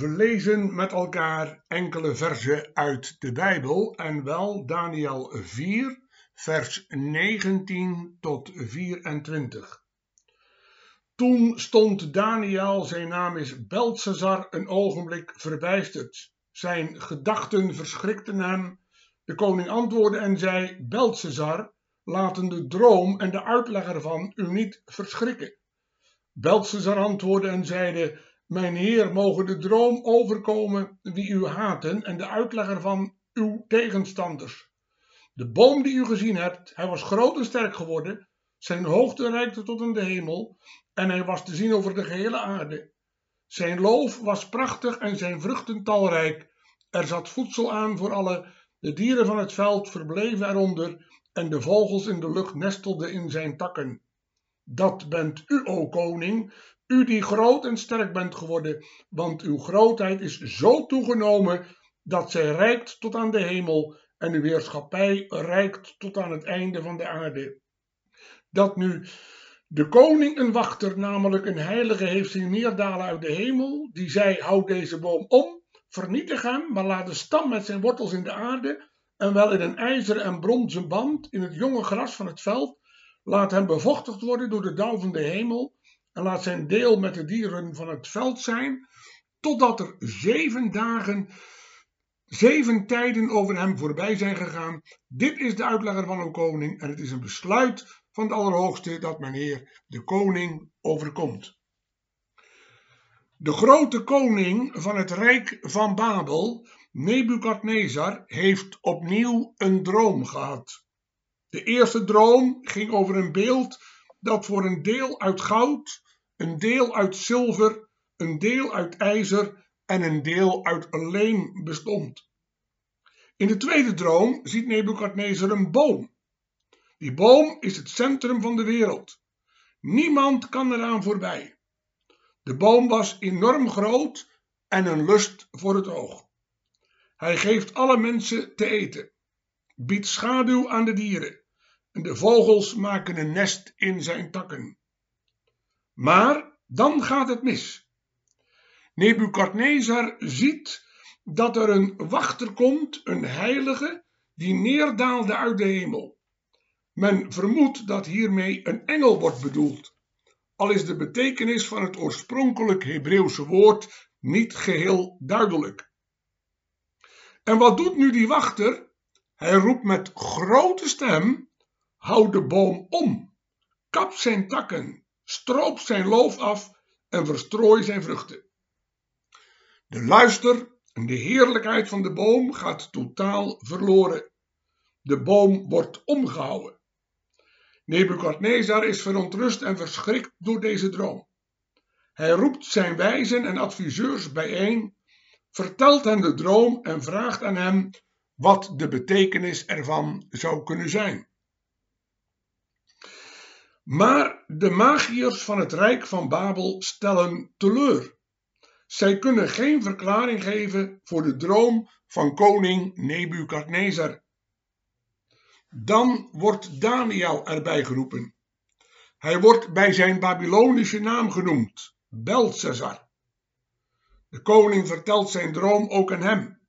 We lezen met elkaar enkele versen uit de Bijbel en wel Daniel 4, vers 19 tot 24. Toen stond Daniel, zijn naam is Beltesazar, een ogenblik verbijsterd. Zijn gedachten verschrikten hem. De koning antwoordde en zei: Beltesazar, laten de droom en de uitleg ervan u niet verschrikken. Beltesazar antwoordde en zeide: mijn heer, mogen de droom overkomen wie u haten en de uitlegger van uw tegenstanders. De boom die u gezien hebt, hij was groot en sterk geworden, zijn hoogte reikte tot in de hemel en hij was te zien over de gehele aarde. Zijn loof was prachtig en zijn vruchten talrijk. Er zat voedsel aan voor alle, de dieren van het veld verbleven eronder en de vogels in de lucht nestelden in zijn takken. Dat bent u, o koning, u die groot en sterk bent geworden, want uw grootheid is zo toegenomen dat zij reikt tot aan de hemel en uw heerschappij reikt tot aan het einde van de aarde. Dat nu de koning een wachter, namelijk een heilige, heeft zien neerdalen uit de hemel, die zei, houd deze boom om, vernietig hem, maar laat de stam met zijn wortels in de aarde, en wel in een ijzeren en bronzen band, in het jonge gras van het veld, laat hem bevochtigd worden door de dauw van de hemel, en laat zijn deel met de dieren van het veld zijn, totdat er zeven dagen, zeven tijden over hem voorbij zijn gegaan. Dit is de uitlegger van uw koning en het is een besluit van de Allerhoogste dat mijn Heer de koning overkomt. De grote koning van het rijk van Babel, Nebukadnezar, heeft opnieuw een droom gehad. De eerste droom ging over een beeld dat voor een deel uit goud, een deel uit zilver, een deel uit ijzer en een deel uit leem bestond. In de tweede droom ziet Nebukadnezar een boom. Die boom is het centrum van de wereld. Niemand kan eraan voorbij. De boom was enorm groot en een lust voor het oog. Hij geeft alle mensen te eten, biedt schaduw aan de dieren en de vogels maken een nest in zijn takken. Maar dan gaat het mis. Nebukadnezar ziet dat er een wachter komt, een heilige, die neerdaalde uit de hemel. Men vermoedt dat hiermee een engel wordt bedoeld, al is de betekenis van het oorspronkelijk Hebreeuwse woord niet geheel duidelijk. En wat doet nu die wachter? Hij roept met grote stem Houd de boom om, kap zijn takken, stroop zijn loof af en verstrooi zijn vruchten. De luister en de heerlijkheid van de boom gaat totaal verloren. De boom wordt omgehouden. Nebukadnezar is verontrust en verschrikt door deze droom. Hij roept zijn wijzen en adviseurs bijeen, vertelt hen de droom en vraagt aan hem wat de betekenis ervan zou kunnen zijn. Maar de magiërs van het Rijk van Babel stellen teleur. Zij kunnen geen verklaring geven voor de droom van koning Nebukadnezar. Dan wordt Daniel erbij geroepen. Hij wordt bij zijn Babylonische naam genoemd, Belshazzar. De koning vertelt zijn droom ook aan hem.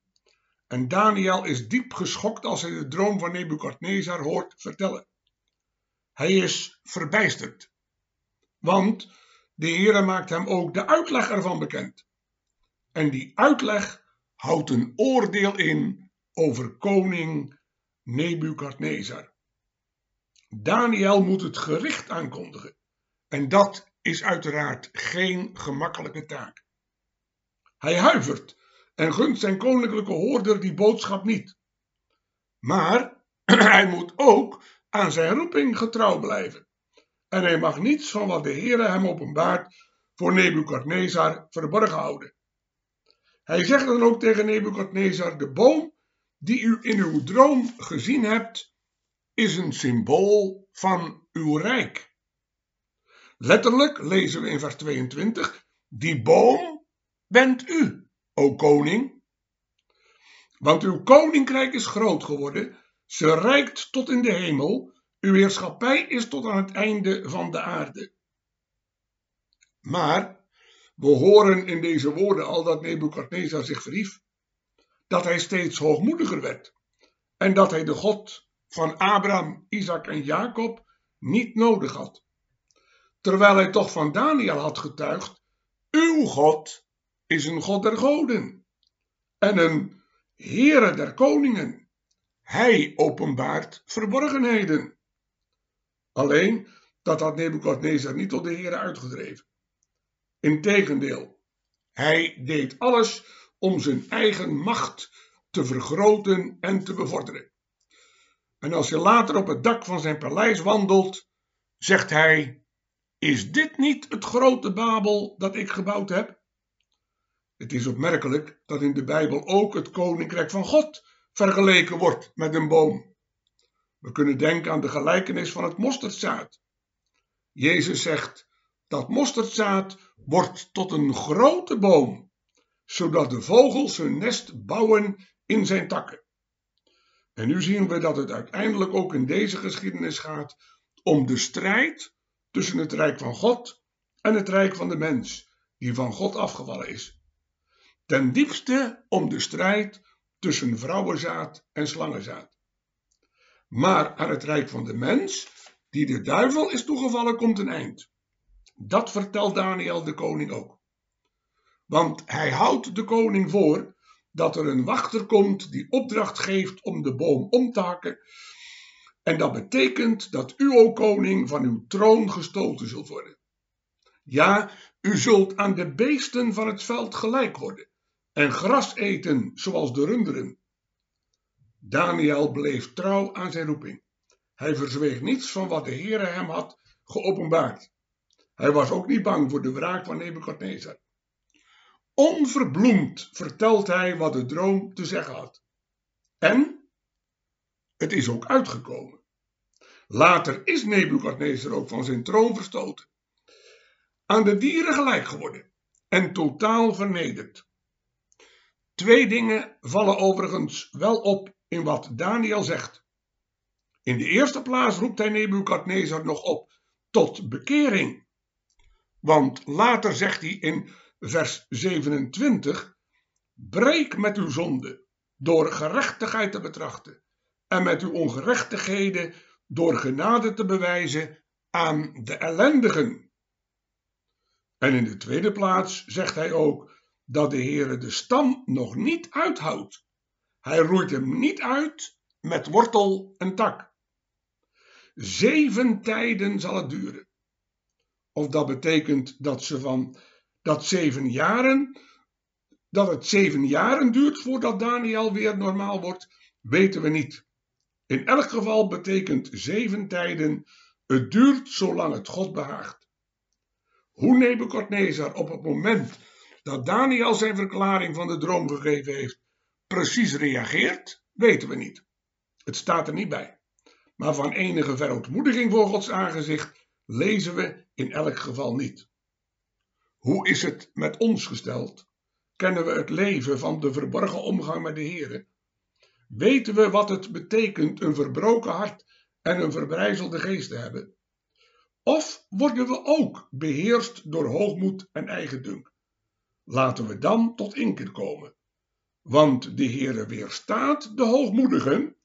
En Daniel is diep geschokt als hij de droom van Nebukadnezar hoort vertellen. Hij is verbijsterd. Want de Heere maakt hem ook de uitleg ervan bekend. En die uitleg houdt een oordeel in over koning Nebukadnezar. Daniel moet het gericht aankondigen. En dat is uiteraard geen gemakkelijke taak. Hij huivert en gunt zijn koninklijke hoorder die boodschap niet. Maar hij moet ook aan zijn roeping getrouw blijven. En hij mag niets van wat de Heere hem openbaart voor Nebukadnezar verborgen houden. Hij zegt dan ook tegen Nebukadnezar: De boom die u in uw droom gezien hebt, is een symbool van uw rijk. Letterlijk lezen we in vers 22: Die boom bent u, o koning. Want uw koninkrijk is groot geworden, ze reikt tot in de hemel, uw heerschappij is tot aan het einde van de aarde. Maar we horen in deze woorden al dat Nebukadnezar zich verhief, dat hij steeds hoogmoediger werd en dat hij de God van Abraham, Isaac en Jacob niet nodig had. Terwijl hij toch van Daniel had getuigd: Uw God is een God der goden en een Heere der koningen. Hij openbaart verborgenheden. Alleen, dat had Nebukadnezar niet tot de Heere uitgedreven. Integendeel, hij deed alles om zijn eigen macht te vergroten en te bevorderen. En als je later op het dak van zijn paleis wandelt, zegt hij: Is dit niet het grote Babel dat ik gebouwd heb? Het is opmerkelijk dat in de Bijbel ook het koninkrijk van God vergeleken wordt met een boom. We kunnen denken aan de gelijkenis van het mosterdzaad. Jezus zegt: Dat mosterdzaad wordt tot een grote boom, zodat de vogels hun nest bouwen in zijn takken. En nu zien we dat het uiteindelijk ook in deze geschiedenis gaat om de strijd tussen het rijk van God en het rijk van de mens, die van God afgevallen is. Ten diepste om de strijd tussen vrouwenzaad en slangenzaad. Maar aan het rijk van de mens, die de duivel is toegevallen, komt een eind. Dat vertelt Daniel de koning ook. Want hij houdt de koning voor dat er een wachter komt die opdracht geeft om de boom om te hakken. En dat betekent dat u, o koning, van uw troon gestoten zult worden. Ja, u zult aan de beesten van het veld gelijk worden en gras eten zoals de runderen. Daniel bleef trouw aan zijn roeping. Hij verzweeg niets van wat de Heere hem had geopenbaard. Hij was ook niet bang voor de wraak van Nebukadnezar. Onverbloemd vertelt hij wat de droom te zeggen had. En het is ook uitgekomen. Later is Nebukadnezar ook van zijn troon verstoten. Aan de dieren gelijk geworden en totaal vernederd. Twee dingen vallen overigens wel op in wat Daniel zegt. In de eerste plaats roept hij Nebukadnezar nog op tot bekering. Want later zegt hij in vers 27: Breek met uw zonde door gerechtigheid te betrachten en met uw ongerechtigheden door genade te bewijzen aan de ellendigen. En in de tweede plaats zegt hij ook dat de Heere de stam nog niet uithoudt. Hij roeit hem niet uit met wortel en tak. Zeven tijden zal het duren. Of dat betekent dat ze van dat zeven jaren, dat het zeven jaren duurt voordat Daniel weer normaal wordt, weten we niet. In elk geval betekent zeven tijden, het duurt zolang het God behaagt. Hoe Nebukadnezar op het moment dat Daniel zijn verklaring van de droom gegeven heeft, precies reageert, weten we niet. Het staat er niet bij. Maar van enige verontmoediging voor Gods aangezicht lezen we in elk geval niet. Hoe is het met ons gesteld? Kennen we het leven van de verborgen omgang met de Heer? Weten we wat het betekent een verbroken hart en een verbrijzelde geest te hebben? Of worden we ook beheerst door hoogmoed en eigendunk? Laten we dan tot inkeer komen. Want de Heere weerstaat de hoogmoedigen,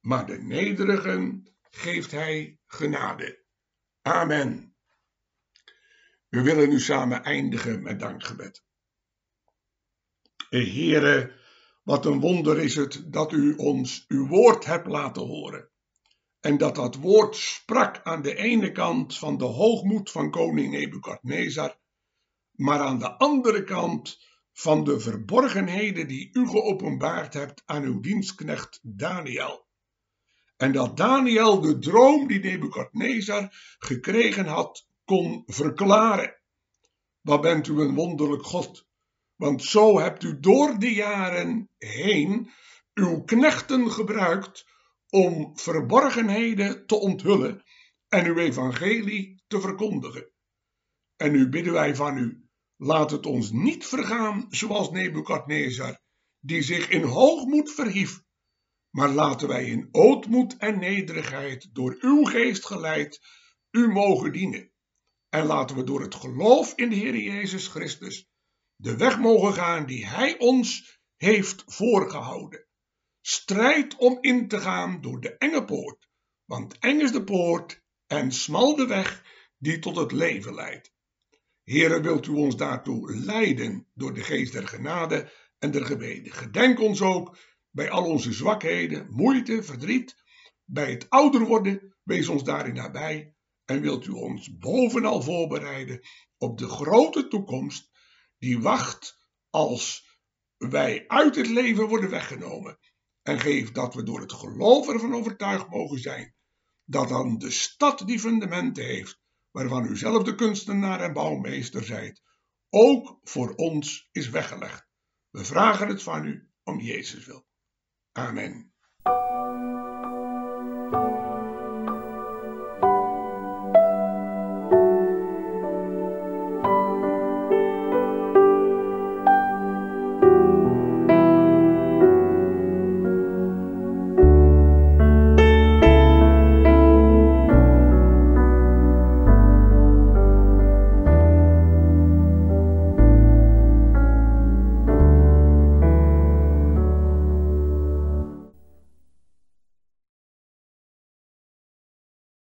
maar de nederigen geeft hij genade. Amen. We willen nu samen eindigen met dankgebed. Heere, wat een wonder is het dat u ons uw woord hebt laten horen. En dat dat woord sprak aan de ene kant van de hoogmoed van koning Nebukadnezar, maar aan de andere kant van de verborgenheden die u geopenbaard hebt aan uw dienstknecht Daniel. En dat Daniel de droom die Nebukadnezar gekregen had kon verklaren. Wat bent u een wonderlijk God? Want zo hebt u door de jaren heen uw knechten gebruikt om verborgenheden te onthullen en uw evangelie te verkondigen. En nu bidden wij van u, laat het ons niet vergaan zoals Nebukadnezar, die zich in hoogmoed verhief, maar laten wij in ootmoed en nederigheid door uw geest geleid u mogen dienen. En laten we door het geloof in de Heer Jezus Christus de weg mogen gaan die Hij ons heeft voorgehouden. Strijd om in te gaan door de enge poort, want eng is de poort en smal de weg die tot het leven leidt. Heere, wilt u ons daartoe leiden door de geest der genade en der gebeden. Gedenk ons ook bij al onze zwakheden, moeite, verdriet, bij het ouder worden, wees ons daarin nabij en wilt u ons bovenal voorbereiden op de grote toekomst die wacht als wij uit het leven worden weggenomen. En geef dat we door het geloof ervan overtuigd mogen zijn dat dan de stad die fundamenten heeft, waarvan u zelf de kunstenaar en bouwmeester zijt, ook voor ons is weggelegd. We vragen het van u om Jezus wil. Amen.